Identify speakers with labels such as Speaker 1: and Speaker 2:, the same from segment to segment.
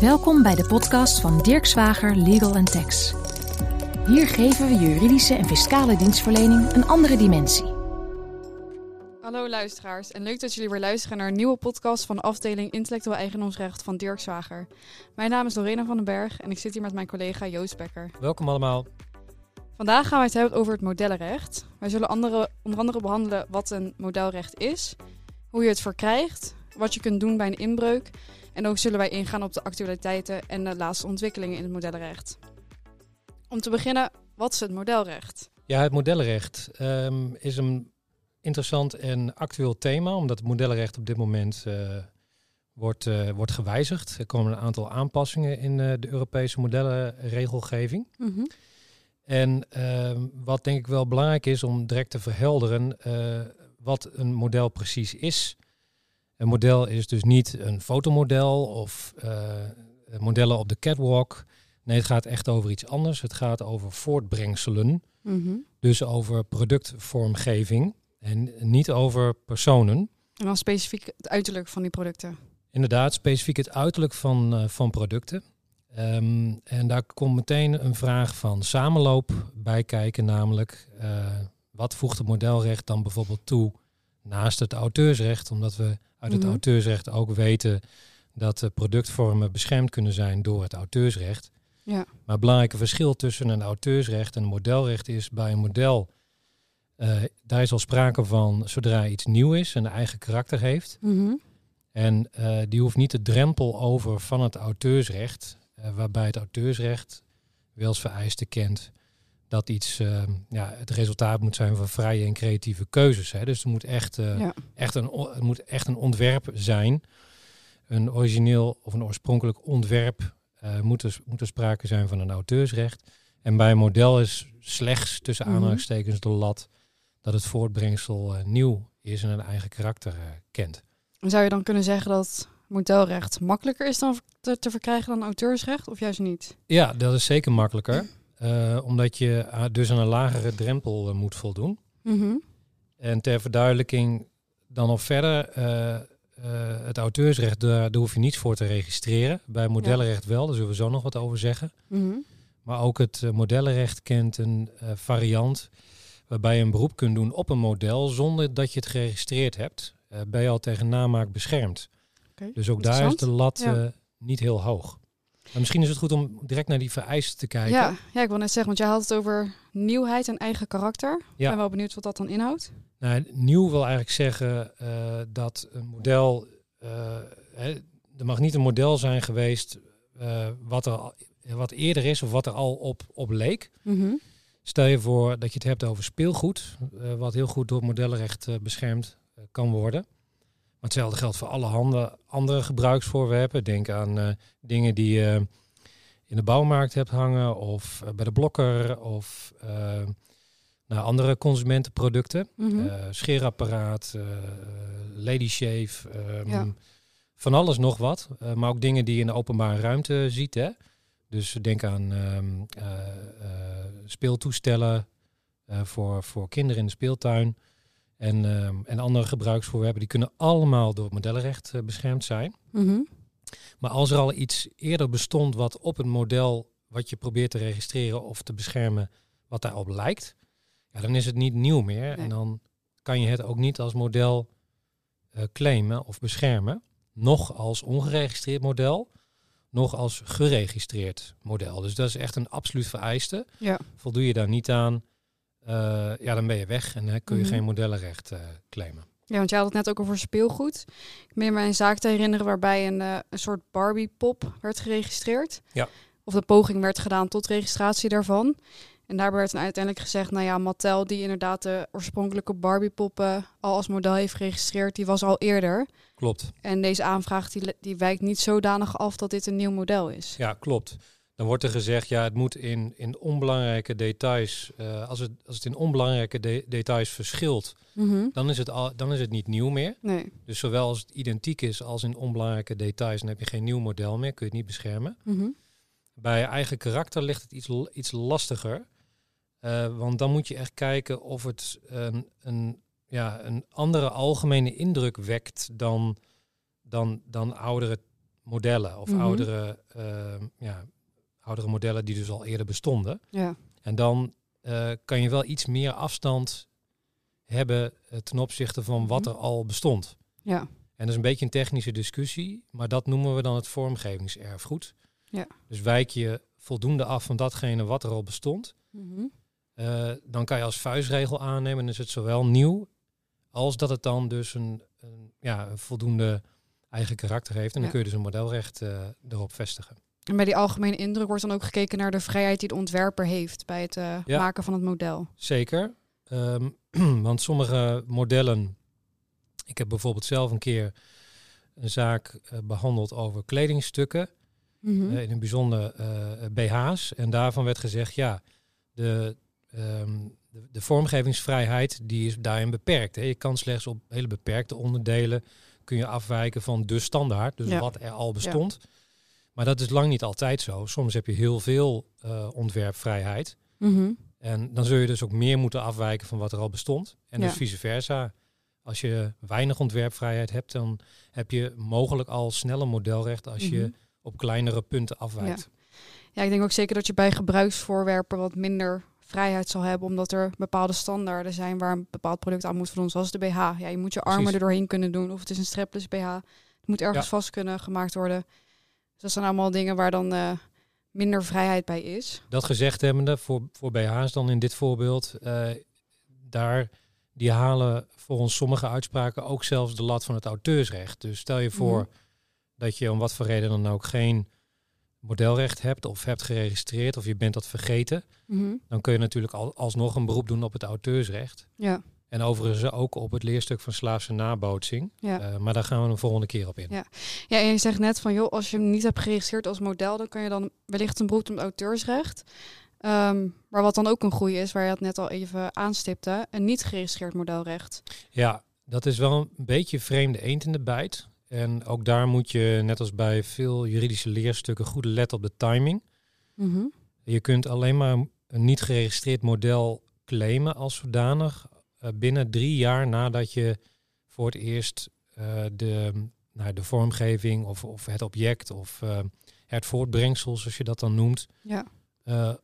Speaker 1: Welkom bij de podcast van Dirk Zwager Legal Tax. Hier geven we juridische en fiscale dienstverlening een andere dimensie.
Speaker 2: Hallo luisteraars en leuk dat jullie weer luisteren naar een nieuwe podcast van de afdeling Intellectueel Eigendomsrecht van Dirk Zwager. Mijn naam is Lorena van den Berg en ik zit hier met mijn collega Joost Becker.
Speaker 3: Welkom allemaal.
Speaker 2: Vandaag gaan we het hebben over het modellenrecht. Wij zullen andere, onder andere behandelen wat een modelrecht is, hoe je het verkrijgt, wat je kunt doen bij een inbreuk en ook zullen wij ingaan op de actualiteiten en de laatste ontwikkelingen in het modellenrecht. Om te beginnen, wat is het modelrecht?
Speaker 3: Ja, het modellenrecht ehm, is een interessant en actueel thema, omdat het modellenrecht op dit moment uh, wordt, uh, wordt gewijzigd. Er komen een aantal aanpassingen in uh, de Europese modellenregelgeving. Mm -hmm. En ehm, wat denk ik wel belangrijk is om direct te verhelderen wat een model precies is. Een model is dus niet een fotomodel of modellen op de catwalk. Nee, het gaat echt over iets anders. Het gaat over voortbrengselen. Mm -hmm. Dus over productvormgeving en niet over personen.
Speaker 2: En dan specifiek het uiterlijk van die producten.
Speaker 3: Inderdaad, specifiek het uiterlijk van, uh, van producten. Um, en daar komt meteen een vraag van samenloop bij kijken, namelijk uh, wat voegt het modelrecht dan bijvoorbeeld toe naast het auteursrecht, omdat we uit het mm -hmm. auteursrecht ook weten dat de productvormen beschermd kunnen zijn door het auteursrecht. Ja. Maar het belangrijke verschil tussen een auteursrecht en een modelrecht is bij een model, uh, daar is al sprake van zodra iets nieuw is en een eigen karakter heeft. Mm -hmm. En uh, die hoeft niet de drempel over van het auteursrecht, uh, waarbij het auteursrecht wel als vereiste kent dat iets ja, het resultaat moet zijn van vrije en creatieve keuzes. Hè. Dus er moet echt, ja. echt, een, het moet echt een ontwerp zijn, een origineel of een oorspronkelijk ontwerp uh, moet, er, moet er sprake zijn van een auteursrecht. En bij een model is slechts tussen
Speaker 2: Mhm.
Speaker 3: aanhalingstekens de lat dat het voortbrengsel uh, nieuw is en een eigen karakter kent.
Speaker 2: Zou je dan kunnen zeggen dat modelrecht makkelijker is dan te, te verkrijgen dan auteursrecht, of juist niet?
Speaker 3: Ja, dat is zeker makkelijker. omdat je dus aan een lagere drempel moet voldoen.
Speaker 2: Mhm.
Speaker 3: Mm -hmm. En ter verduidelijking dan nog verder uh, het auteursrecht, daar, daar, hoef je niets voor te registreren. Bij modellenrecht wel, daar zullen we zo nog wat over zeggen.
Speaker 2: Mm -hmm.
Speaker 3: Maar ook het modellenrecht kent een variant waarbij je een beroep kunt doen op een model zonder dat je het geregistreerd hebt. Ben je al tegen namaak beschermd.
Speaker 2: Okay.
Speaker 3: Dus ook daar is de lat ja. niet heel hoog. Maar misschien is het goed om direct naar die vereisten te kijken.
Speaker 2: Ja, ja ik wil net zeggen, want jij had het over nieuwheid en eigen karakter. Ik
Speaker 3: Ja.
Speaker 2: ben wel benieuwd wat dat dan inhoudt.
Speaker 3: Nou, nieuw wil eigenlijk zeggen uh, dat een model. Uh, hè, er mag niet een model zijn geweest uh, wat, er, al- wat eerder is of wat er al op, op leek.
Speaker 2: Mhm.
Speaker 3: Stel je voor dat je het hebt over speelgoed, wat heel goed door modellenrecht beschermd kan worden. Maar hetzelfde geldt voor alle handen, andere gebruiksvoorwerpen. Denk aan uh, dingen die je in de bouwmarkt hebt hangen of uh, bij de blokker of uh, nou, andere consumentenproducten.
Speaker 2: Mhm.
Speaker 3: Uh, scheerapparaat, lady shave, um,
Speaker 2: Ja.
Speaker 3: van alles nog wat. Maar ook dingen die je in de openbare ruimte ziet. Hè? Dus denk aan uh, speeltoestellen voor, voor kinderen in de speeltuin. En, um, en andere gebruiksvoorwerpen, die kunnen allemaal door het modellenrecht uh, beschermd zijn.
Speaker 2: Mhm.
Speaker 3: Maar als er al iets eerder bestond wat op een model wat je probeert te registreren of te beschermen, wat daarop lijkt, ja, dan is het niet nieuw meer.
Speaker 2: Nee.
Speaker 3: En dan kan je het ook niet als model uh, claimen of beschermen. Nog als ongeregistreerd model, nog als geregistreerd model. Dus dat is echt een absoluut vereiste.
Speaker 2: Ja.
Speaker 3: Voldoe je daar niet aan, ja, dan ben je weg en dan kun je
Speaker 2: Mhm.
Speaker 3: geen modellenrecht uh, claimen.
Speaker 2: Ja, want jij had het net ook over speelgoed. Ik meen me een zaak te herinneren waarbij een, uh, een soort Barbie-pop werd geregistreerd.
Speaker 3: Ja.
Speaker 2: Of de poging werd gedaan tot registratie daarvan. En daarbij werd dan uiteindelijk gezegd, nou ja, Mattel die inderdaad de oorspronkelijke Barbie-poppen al als model heeft geregistreerd, die was al eerder.
Speaker 3: Klopt.
Speaker 2: En deze aanvraag die, die wijkt niet zodanig af dat dit een nieuw model is.
Speaker 3: Ja, klopt. Dan wordt er gezegd, ja, het moet in, in onbelangrijke details, uh, als, het, als het in onbelangrijke de details verschilt,
Speaker 2: Mhm.
Speaker 3: dan, is het al, dan is het niet nieuw meer.
Speaker 2: Nee.
Speaker 3: Dus zowel als het identiek is als in onbelangrijke details, dan heb je geen nieuw model meer, kun je het niet beschermen.
Speaker 2: Mhm.
Speaker 3: Bij eigen karakter ligt het iets, iets lastiger. Uh, want dan moet je echt kijken of het een, een, ja, een andere algemene indruk wekt dan, dan, dan oudere modellen of
Speaker 2: Mhm.
Speaker 3: oudere, ehm, ja, oudere modellen die dus al eerder bestonden.
Speaker 2: Ja.
Speaker 3: En dan eh, kan je wel iets meer afstand hebben eh, ten opzichte van wat
Speaker 2: Mhm.
Speaker 3: er al bestond.
Speaker 2: Ja.
Speaker 3: En dat is een beetje een technische discussie, maar dat noemen we dan het vormgevingserfgoed.
Speaker 2: Ja.
Speaker 3: Dus wijk je voldoende af van datgene wat er al bestond.
Speaker 2: Mhm.
Speaker 3: Eh, dan kan je als vuistregel aannemen, en is het zowel nieuw als dat het dan dus een, een, ja, een voldoende eigen karakter heeft. En dan
Speaker 2: Ja.
Speaker 3: kun je dus een modelrecht erop vestigen.
Speaker 2: En bij die algemene indruk wordt dan ook gekeken naar de vrijheid die de ontwerper heeft bij het eh,
Speaker 3: Ja.
Speaker 2: maken van het model.
Speaker 3: Zeker, Ehm, want sommige modellen, ik heb bijvoorbeeld zelf een keer een zaak eh, behandeld over kledingstukken.
Speaker 2: Mhm.
Speaker 3: Eh, in een bijzonder BH's. En daarvan werd gezegd, ja, de, ehm, de, de vormgevingsvrijheid die is daarin beperkt. Hè. Je kan slechts op hele beperkte onderdelen kun je afwijken van de standaard, dus
Speaker 2: Ja.
Speaker 3: wat er al bestond. Maar dat is lang niet altijd zo. Soms heb je heel veel eh, ontwerpvrijheid.
Speaker 2: Mhm.
Speaker 3: En dan zul je dus ook meer moeten afwijken van wat er al bestond. En dus vice versa. Als je weinig ontwerpvrijheid hebt, dan heb je mogelijk al sneller modelrecht als je
Speaker 2: Mhm.
Speaker 3: op kleinere punten afwijkt.
Speaker 2: Ja, ik denk ook zeker dat je bij gebruiksvoorwerpen wat minder vrijheid zal hebben, omdat er bepaalde standaarden zijn waar een bepaald product aan moet voldoen, zoals de BH. Ja, je moet je armen
Speaker 3: Precies.
Speaker 2: er doorheen kunnen doen, of het is een strapless BH. Het moet ergens
Speaker 3: Ja.
Speaker 2: vast kunnen gemaakt worden. Dus dat zijn allemaal dingen waar dan eh, minder vrijheid bij is.
Speaker 3: Dat gezegd hebbende, voor, voor BH's dan in dit voorbeeld, eh, daar, die halen volgens sommige uitspraken ook zelfs de lat van het auteursrecht. Dus stel je voor
Speaker 2: Mhm.
Speaker 3: dat je om wat voor reden dan ook geen modelrecht hebt of hebt geregistreerd of je bent dat vergeten,
Speaker 2: Mhm.
Speaker 3: dan kun je natuurlijk al, alsnog een beroep doen op het auteursrecht.
Speaker 2: Ja,
Speaker 3: En overigens ook op het leerstuk van slaafse nabootsing.
Speaker 2: ja.
Speaker 3: Eh, maar daar gaan we een volgende keer op in.
Speaker 2: Ja. Ja, en je zegt net van, joh, als je hem niet hebt geregistreerd als model, dan kan je dan wellicht een beroep het auteursrecht. Ehm, maar wat dan ook een groei is, waar je het net al even aanstipte, een niet geregistreerd modelrecht.
Speaker 3: Ja, dat is wel een beetje vreemde eend in de bijt. En ook daar moet je, net als bij veel juridische leerstukken, goed letten op de timing.
Speaker 2: Mhm.
Speaker 3: Je kunt alleen maar een niet geregistreerd model claimen als zodanig binnen drie jaar nadat je voor het eerst eh, de, nou, de vormgeving of, of het object of eh, het voortbrengsel, zoals je dat dan noemt,
Speaker 2: Ja.
Speaker 3: eh,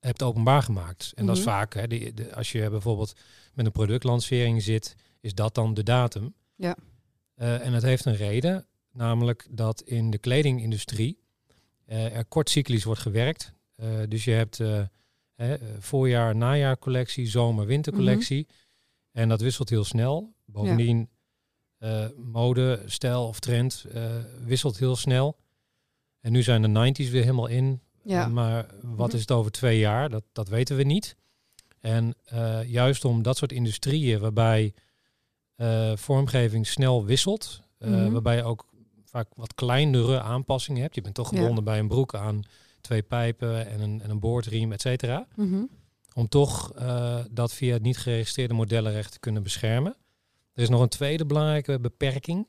Speaker 3: hebt openbaar gemaakt. En dat is
Speaker 2: Mhm.
Speaker 3: vaak, hè, de, de- als je bijvoorbeeld met een productlancering zit, is dat dan de datum.
Speaker 2: Ja.
Speaker 3: Eh, en dat heeft een reden, namelijk dat in de kledingindustrie eh, er kortcyclisch wordt gewerkt. Eh, dus je hebt eh, eh, voorjaar, najaarcollectie, zomer, wintercollectie. En dat wisselt heel snel. Bovendien, eh, mode, stijl of trend eh, wisselt heel snel. En nu zijn de 90s weer helemaal in.
Speaker 2: Ja.
Speaker 3: Maar wat
Speaker 2: Mhm.
Speaker 3: is het over twee jaar? Dat, dat weten we niet. En eh, juist om dat soort industrieën waarbij vormgeving snel wisselt,
Speaker 2: Mhm.
Speaker 3: waarbij je ook vaak wat kleinere aanpassingen hebt. Je bent toch
Speaker 2: Ja.
Speaker 3: gebonden bij een broek aan twee pijpen en een, en een boordriem, et cetera.
Speaker 2: Mhm.
Speaker 3: Om toch eh, dat via het niet geregistreerde modellenrecht te kunnen beschermen. Er is nog een tweede belangrijke beperking.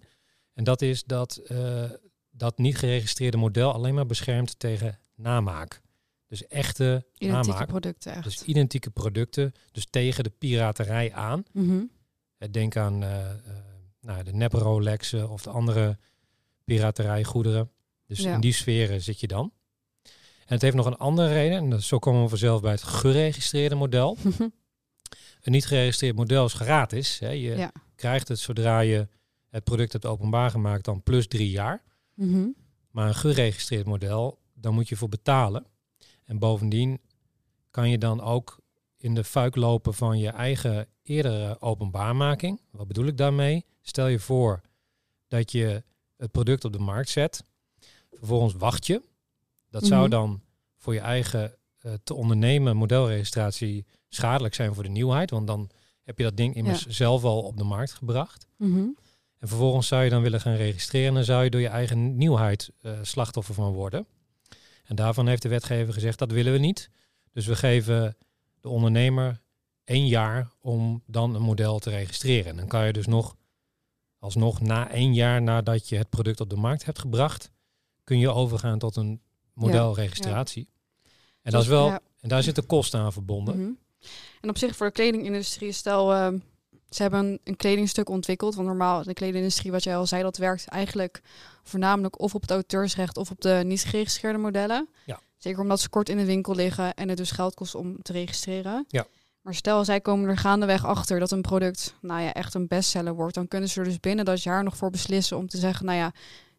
Speaker 3: En dat is dat eh, dat niet geregistreerde model alleen maar beschermt tegen namaak. Dus echte
Speaker 2: Identieke
Speaker 3: namaak.
Speaker 2: producten echt.
Speaker 3: Dus identieke producten. Dus tegen de piraterij aan.
Speaker 2: Mhm.
Speaker 3: Eh, Denk aan nou, de nep Rolexen of de andere piraterijgoederen. Dus
Speaker 2: Ja.
Speaker 3: in die sferen zit je dan. En het heeft nog een andere reden. En dat, zo komen we vanzelf bij het geregistreerde model. Een niet geregistreerd model is gratis. Hè. Je
Speaker 2: Ja.
Speaker 3: krijgt het zodra je het product hebt openbaar gemaakt, dan plus drie jaar.
Speaker 2: Mhm.
Speaker 3: Maar een geregistreerd model, dan moet je voor betalen. En bovendien kan je dan ook in de fuik lopen van je eigen eerdere openbaarmaking. Wat bedoel ik daarmee? Stel je voor dat je het product op de markt zet. Vervolgens wacht je. Dat zou
Speaker 2: Mhm.
Speaker 3: dan voor je eigen eh, te ondernemen modelregistratie schadelijk zijn voor de nieuwheid. Want dan heb je dat ding immers zelf al op de markt gebracht.
Speaker 2: Mhm.
Speaker 3: En vervolgens zou je dan willen gaan registreren en dan zou je door je eigen nieuwheid eh, slachtoffer van worden. En daarvan heeft de wetgever gezegd dat willen we niet. Dus we geven de ondernemer één jaar om dan een model te registreren. En dan kan je dus nog alsnog na één jaar nadat je het product op de markt hebt gebracht, kun je overgaan tot een modelregistratie. En, dat is wel, en daar zitten kosten aan verbonden.
Speaker 2: Mhm. En op zich voor de kledingindustrie, stel ehm, ze hebben een, een kledingstuk ontwikkeld. Want normaal, de kledingindustrie, wat jij al zei, dat werkt eigenlijk voornamelijk of op het auteursrecht of op de niet geregistreerde modellen.
Speaker 3: Ja.
Speaker 2: Zeker omdat ze kort in de winkel liggen en het dus geld kost om te registreren.
Speaker 3: Ja.
Speaker 2: Maar stel, zij komen er gaandeweg achter dat een product nou ja, echt een bestseller wordt. Dan kunnen ze er dus binnen dat jaar nog voor beslissen om te zeggen, nou ja,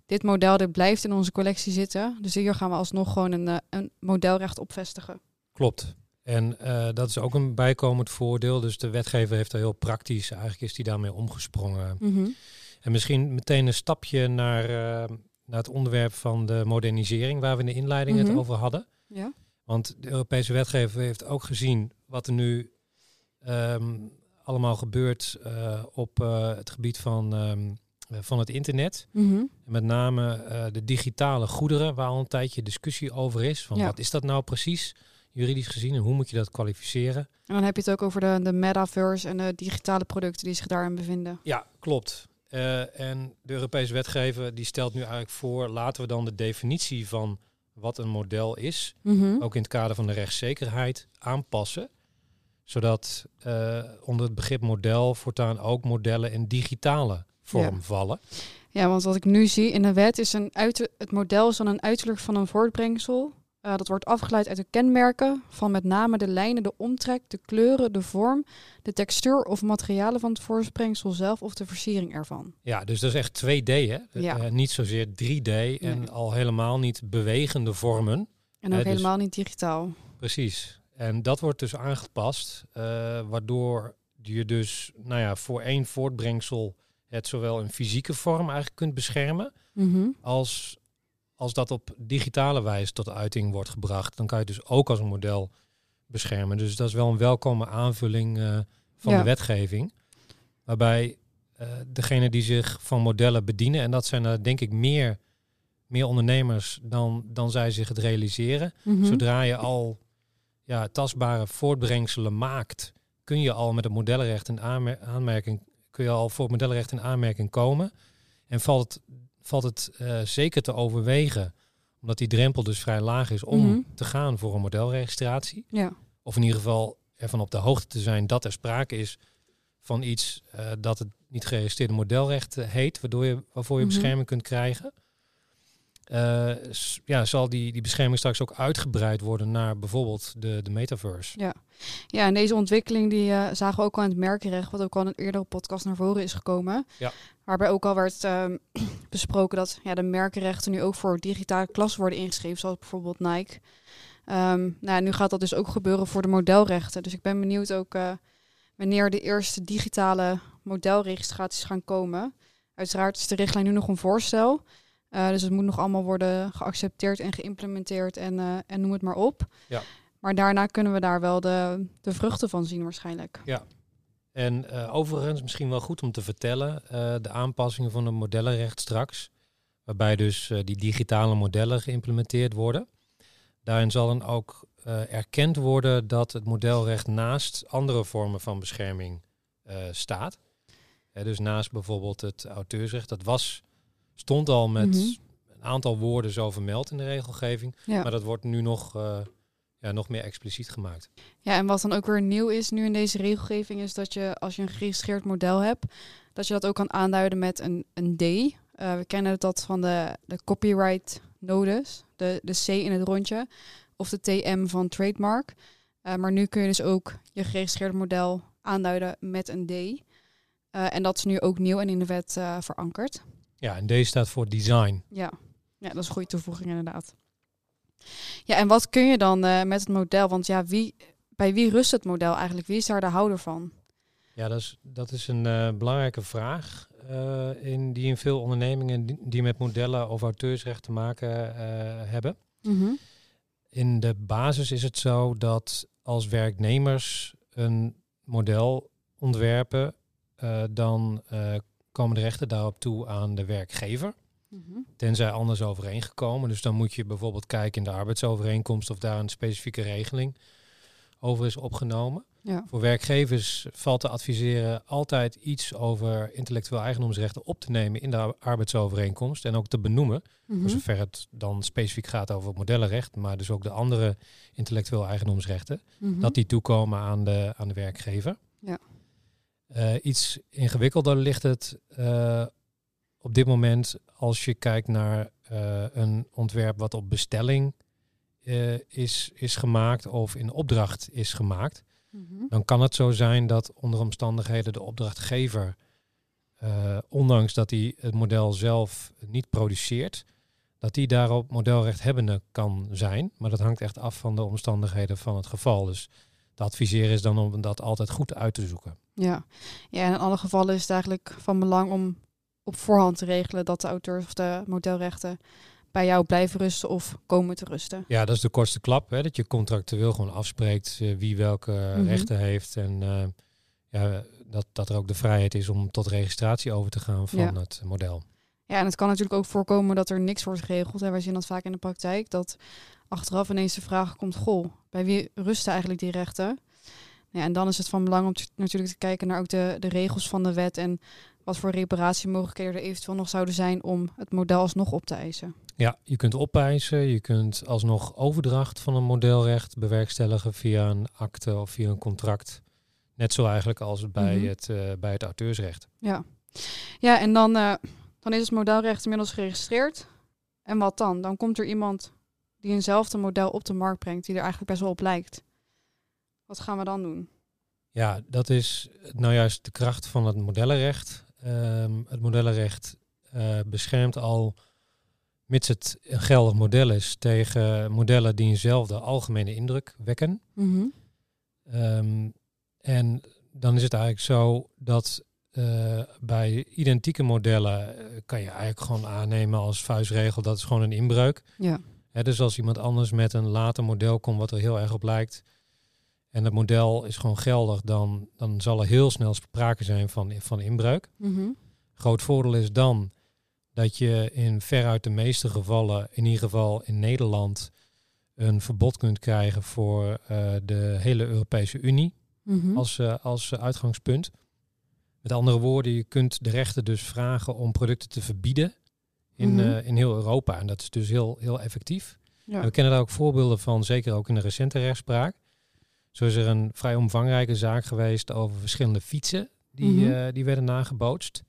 Speaker 2: dit model dit blijft in onze collectie zitten. Dus hier gaan we alsnog gewoon een, eh, een modelrecht op vestigen.
Speaker 3: Klopt. En eh, dat is ook een bijkomend voordeel. Dus de wetgever heeft er heel praktisch, eigenlijk is die daarmee omgesprongen.
Speaker 2: Mhm.
Speaker 3: En misschien meteen een stapje naar, eh, naar het onderwerp van de modernisering, waar we in de inleiding
Speaker 2: Mhm.
Speaker 3: het over hadden.
Speaker 2: Ja.
Speaker 3: Want de Europese wetgever heeft ook gezien wat er nu ehm, allemaal gebeurt op het gebied van, ehm, eh, van het internet.
Speaker 2: Mhm.
Speaker 3: En met name eh, de digitale goederen, waar al een tijdje discussie over is. Van
Speaker 2: Ja.
Speaker 3: wat is dat nou precies, juridisch gezien, en hoe moet je dat kwalificeren?
Speaker 2: En dan heb je het ook over de, de metaverse en de digitale producten die zich daarin bevinden.
Speaker 3: Ja, klopt. Eh, en de Europese wetgever die stelt nu eigenlijk voor, laten we dan de definitie van wat een model is,
Speaker 2: Mhm.
Speaker 3: ook in het kader van de rechtszekerheid, aanpassen. Zodat eh, onder het begrip model voortaan ook modellen in digitale vorm
Speaker 2: Ja.
Speaker 3: vallen.
Speaker 2: Ja, want wat ik nu zie in de wet is een uiter- het model is dan een uiterlijk van een voortbrengsel. Eh, dat wordt afgeleid uit de kenmerken van met name de lijnen, de omtrek, de kleuren, de vorm, de textuur of materialen van het voortbrengsel zelf of de versiering ervan.
Speaker 3: Ja, dus dat is echt 2D, hè?
Speaker 2: Ja.
Speaker 3: Eh, niet zozeer 3D en al helemaal niet bewegende vormen.
Speaker 2: En ook
Speaker 3: dus-
Speaker 2: helemaal niet digitaal.
Speaker 3: Precies. En dat wordt dus aangepast, eh, waardoor je dus nou ja, voor één voortbrengsel het zowel in fysieke vorm eigenlijk kunt beschermen,
Speaker 2: Mhm.
Speaker 3: als, als dat op digitale wijze tot uiting wordt gebracht. Dan kan je het dus ook als een model beschermen. Dus dat is wel een welkome aanvulling eh, van
Speaker 2: Ja.
Speaker 3: de wetgeving. Waarbij eh degene die zich van modellen bedienen, en dat zijn er denk ik meer, meer ondernemers dan, dan zij zich het realiseren.
Speaker 2: Mhm.
Speaker 3: Zodra je al ja, tastbare voortbrengselen maakt, kun je al met het modellenrecht in aanmer- aanmerking, kun je al voor het modellenrecht in aanmerking komen. En valt het, valt het eh, zeker te overwegen, omdat die drempel dus vrij laag is om
Speaker 2: Mhm.
Speaker 3: te gaan voor een modelregistratie.
Speaker 2: Ja.
Speaker 3: Of in ieder geval ervan op de hoogte te zijn dat er sprake is van iets eh, dat het niet geregistreerde modelrecht eh, heet, waardoor je, waarvoor je
Speaker 2: Mhm.
Speaker 3: bescherming kunt krijgen. Ja, zal die, die bescherming straks ook uitgebreid worden naar bijvoorbeeld de, de metaverse.
Speaker 2: Ja. Ja, en deze ontwikkeling die eh, zagen we ook al in het merkenrecht, wat ook al in een eerdere podcast naar voren is gekomen.
Speaker 3: Ja.
Speaker 2: Waarbij ook al werd ehm, besproken dat ja, de merkenrechten nu ook voor digitale klassen worden ingeschreven, zoals bijvoorbeeld Nike. Ehm, nou, ja, nu gaat dat dus ook gebeuren voor de modelrechten. Dus ik ben benieuwd ook eh, wanneer de eerste digitale modelregistraties gaan komen. Uiteraard is de richtlijn nu nog een voorstel. Eh, dus het moet nog allemaal worden geaccepteerd en geïmplementeerd en, en noem het maar op.
Speaker 3: Ja.
Speaker 2: Maar daarna kunnen we daar wel de, de vruchten van zien waarschijnlijk.
Speaker 3: En eh, overigens misschien wel goed om te vertellen, eh, de aanpassingen van het modellenrecht straks, waarbij dus eh, die digitale modellen geïmplementeerd worden. Daarin zal dan ook erkend worden dat het modelrecht naast andere vormen van bescherming staat. Dus naast bijvoorbeeld het auteursrecht, dat was, stond al met
Speaker 2: Mhm.
Speaker 3: een aantal woorden zo vermeld in de regelgeving,
Speaker 2: Ja.
Speaker 3: maar dat wordt nu nog, ja, nog meer expliciet gemaakt.
Speaker 2: ja, en wat dan ook weer nieuw is nu in deze regelgeving, is dat je als je een geregistreerd model hebt, dat je dat ook kan aanduiden met een, een D. Eh, we kennen dat van de, de copyright notice, de, de C in het rondje, of de TM van trademark. Eh, maar nu kun je dus ook je geregistreerde model aanduiden met een D. Eh, en dat is nu ook nieuw en in de wet eh, verankerd.
Speaker 3: Ja, en deze staat voor design.
Speaker 2: Ja. ja, dat is een goede toevoeging inderdaad. Ja, en wat kun je dan eh, met het model? Want ja, wie, bij wie rust het model eigenlijk? Wie is daar de houder van?
Speaker 3: Ja, dat is, dat is een eh, belangrijke vraag eh, in, die in veel ondernemingen die, die met modellen of auteursrecht te maken hebben. In de basis is het zo dat als werknemers een model ontwerpen, dan komen de rechten daarop toe aan de werkgever.
Speaker 2: Mhm.
Speaker 3: Tenzij anders overeengekomen. Dus dan moet je bijvoorbeeld kijken in de arbeidsovereenkomst of daar een specifieke regeling over is opgenomen.
Speaker 2: Ja.
Speaker 3: Voor werkgevers valt te adviseren altijd iets over intellectueel eigendomsrechten op te nemen in de ar- arbeidsovereenkomst en ook te benoemen,
Speaker 2: Mhm.
Speaker 3: voor zover het dan specifiek gaat over het modellenrecht, maar dus ook de andere intellectueel eigendomsrechten,
Speaker 2: Mhm.
Speaker 3: dat die toekomen aan de, aan de werkgever.
Speaker 2: Ja.
Speaker 3: Uh, iets ingewikkelder ligt het uh, op dit moment als je kijkt naar uh, een ontwerp wat op bestelling is, is gemaakt of in opdracht is gemaakt. Mm -hmm. Dan kan het zo zijn dat onder omstandigheden de opdrachtgever, ondanks dat hij het model zelf niet produceert, dat die daarop modelrechthebbende kan zijn. Maar dat hangt echt af van de omstandigheden van het geval. Dus de adviseren is dan om dat altijd goed uit te zoeken.
Speaker 2: Ja, ja in alle gevallen is het eigenlijk van belang om op voorhand te regelen dat de auteurs of de modelrechten bij jou blijven rusten of komen te rusten.
Speaker 3: Ja, dat is de kortste klap. Hè, dat je contractueel gewoon afspreekt uh, wie welke mm -hmm. rechten heeft. En uh, ja, dat, dat er ook de vrijheid is om tot registratie over te gaan van ja. het model.
Speaker 2: Ja, en het kan natuurlijk ook voorkomen dat er niks wordt geregeld. En wij zien dat vaak in de praktijk. Dat achteraf ineens de vraag komt, goh, bij wie rusten eigenlijk die rechten? Ja, en dan is het van belang om natuurlijk te kijken naar ook de, de regels van de wet en wat voor reparatiemogelijkheden er eventueel nog zouden zijn om het model alsnog op te eisen.
Speaker 3: Ja, je kunt opeisen, je kunt alsnog overdracht van een modelrecht bewerkstelligen via een akte of via een contract. Net zo eigenlijk als bij, mm -hmm. het, uh, bij het auteursrecht.
Speaker 2: Ja, ja en dan, uh, dan is het modelrecht inmiddels geregistreerd. En wat dan? Dan komt er iemand die eenzelfde model op de markt brengt, die er eigenlijk best wel op lijkt. Wat gaan we dan doen?
Speaker 3: Ja, dat is nou juist de kracht van het modellenrecht. Um, het modellenrecht uh, beschermt al, mits het een geldig model is, tegen modellen die eenzelfde algemene indruk wekken. Mm -hmm. um, en dan is het eigenlijk zo dat uh, bij identieke modellen uh, kan je eigenlijk gewoon aannemen als vuistregel dat is gewoon een inbreuk.
Speaker 2: Ja.
Speaker 3: Dus als iemand anders met een later model komt wat er heel erg op lijkt, en het model is gewoon geldig, dan, dan zal er heel snel sprake zijn van, van inbreuk.
Speaker 2: Mm -hmm.
Speaker 3: Groot voordeel is dan dat je in veruit de meeste gevallen, in ieder geval in Nederland, een verbod kunt krijgen voor uh, de hele Europese Unie
Speaker 2: mm -hmm.
Speaker 3: als, uh, als uitgangspunt. Met andere woorden, je kunt de rechter dus vragen om producten te verbieden in, mm -hmm. uh, in heel Europa. En dat is dus heel, heel effectief.
Speaker 2: Ja.
Speaker 3: We kennen daar ook voorbeelden van, zeker ook in de recente rechtspraak. Zo is er een vrij omvangrijke zaak geweest over verschillende fietsen die, mm -hmm. uh, die werden nagebootst.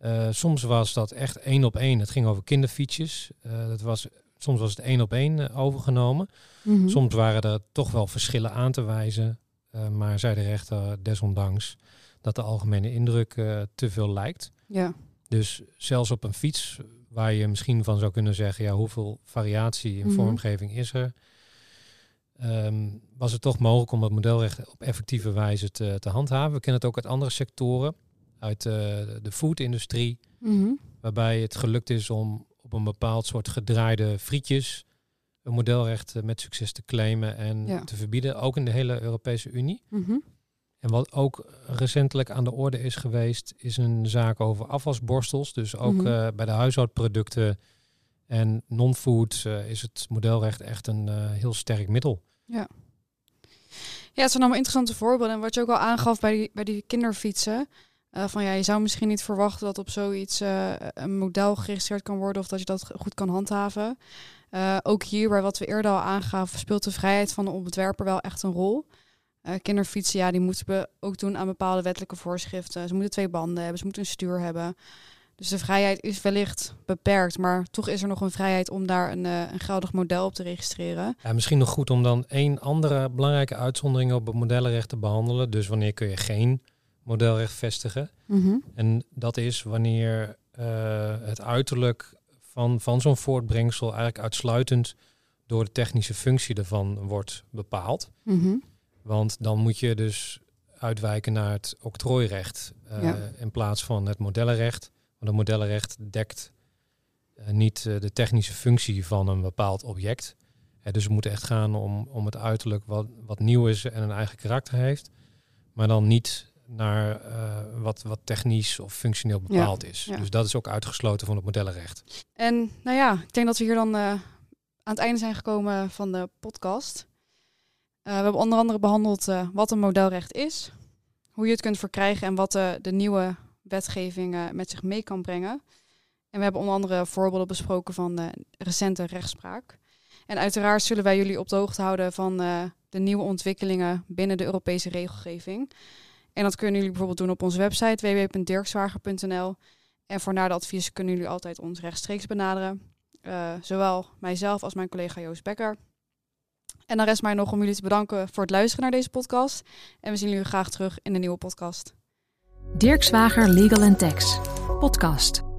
Speaker 3: Uh, soms was dat echt één op één. Het ging over kinderfietsjes. Uh, dat was, soms was het één op één overgenomen.
Speaker 2: Mhm.
Speaker 3: Mm -hmm. Soms waren er toch wel verschillen aan te wijzen. maar zei de rechter desondanks dat de algemene indruk te veel lijkt.
Speaker 2: Ja.
Speaker 3: Dus zelfs op een fiets, waar je misschien van zou kunnen zeggen, ja, hoeveel variatie in mm -hmm. vormgeving is er? Um, was het toch mogelijk om het modelrecht op effectieve wijze te, te handhaven. We kennen het ook uit andere sectoren, uit uh, de foodindustrie,
Speaker 2: mm -hmm.
Speaker 3: waarbij het gelukt is om op een bepaald soort gedraaide frietjes een modelrecht met succes te claimen en
Speaker 2: ja.
Speaker 3: te verbieden, ook in de hele Europese Unie.
Speaker 2: Mm -hmm.
Speaker 3: En wat ook recentelijk aan de orde is geweest, is een zaak over afwasborstels. Dus ook mm -hmm. uh, bij de huishoudproducten en non-food uh, is het modelrecht echt een uh, heel sterk middel.
Speaker 2: Ja. Ja, het zijn allemaal interessante voorbeelden. En wat je ook al aangaf bij die, bij die kinderfietsen. Uh, van ja, je zou misschien niet verwachten dat op zoiets een model geregistreerd kan worden of dat je dat goed kan handhaven. ook hier, bij wat we eerder al aangaven, speelt de vrijheid van de ontwerper wel echt een rol. kinderfietsen, ja, die moeten we ook doen aan bepaalde wettelijke voorschriften. Ze moeten twee banden hebben, ze moeten een stuur hebben. Dus de vrijheid is wellicht beperkt, maar toch is er nog een vrijheid om daar een, uh, een geldig model op te registreren.
Speaker 3: Ja, misschien nog goed om dan één andere belangrijke uitzondering op het modellenrecht te behandelen. Dus wanneer kun je geen modelrecht vestigen?
Speaker 2: Mm -hmm.
Speaker 3: En dat is wanneer uh, het uiterlijk van, van zo'n voortbrengsel eigenlijk uitsluitend door de technische functie ervan wordt bepaald.
Speaker 2: Mm -hmm.
Speaker 3: Want dan moet je dus uitwijken naar het octrooirecht uh, ja. in plaats van het modellenrecht. Want het modellenrecht dekt uh, niet uh, de technische functie van een bepaald object. Uh, dus we moeten echt gaan om, om het uiterlijk wat, wat nieuw is en een eigen karakter heeft. Maar dan niet naar wat, wat technisch of functioneel bepaald
Speaker 2: ja,
Speaker 3: is.
Speaker 2: Ja.
Speaker 3: Dus dat is ook uitgesloten van het modellenrecht.
Speaker 2: En nou ja, ik denk dat we hier dan aan het einde zijn gekomen van de podcast. we hebben onder andere behandeld wat een modelrecht is, hoe je het kunt verkrijgen en wat de nieuwe wetgeving met zich mee kan brengen. En we hebben onder andere voorbeelden besproken van uh, recente rechtspraak. En uiteraard zullen wij jullie op de hoogte houden van uh, de nieuwe ontwikkelingen binnen de Europese regelgeving. En dat kunnen jullie bijvoorbeeld doen op onze website www.dirkswager.nl. En voor advies kunnen jullie altijd ons rechtstreeks benaderen. Uh, zowel mijzelf als mijn collega Joost Becker. En dan rest mij nog om jullie te bedanken voor het luisteren naar deze podcast. En we zien jullie graag terug in de nieuwe podcast.
Speaker 1: Dirk Zwager Legal Tax podcast.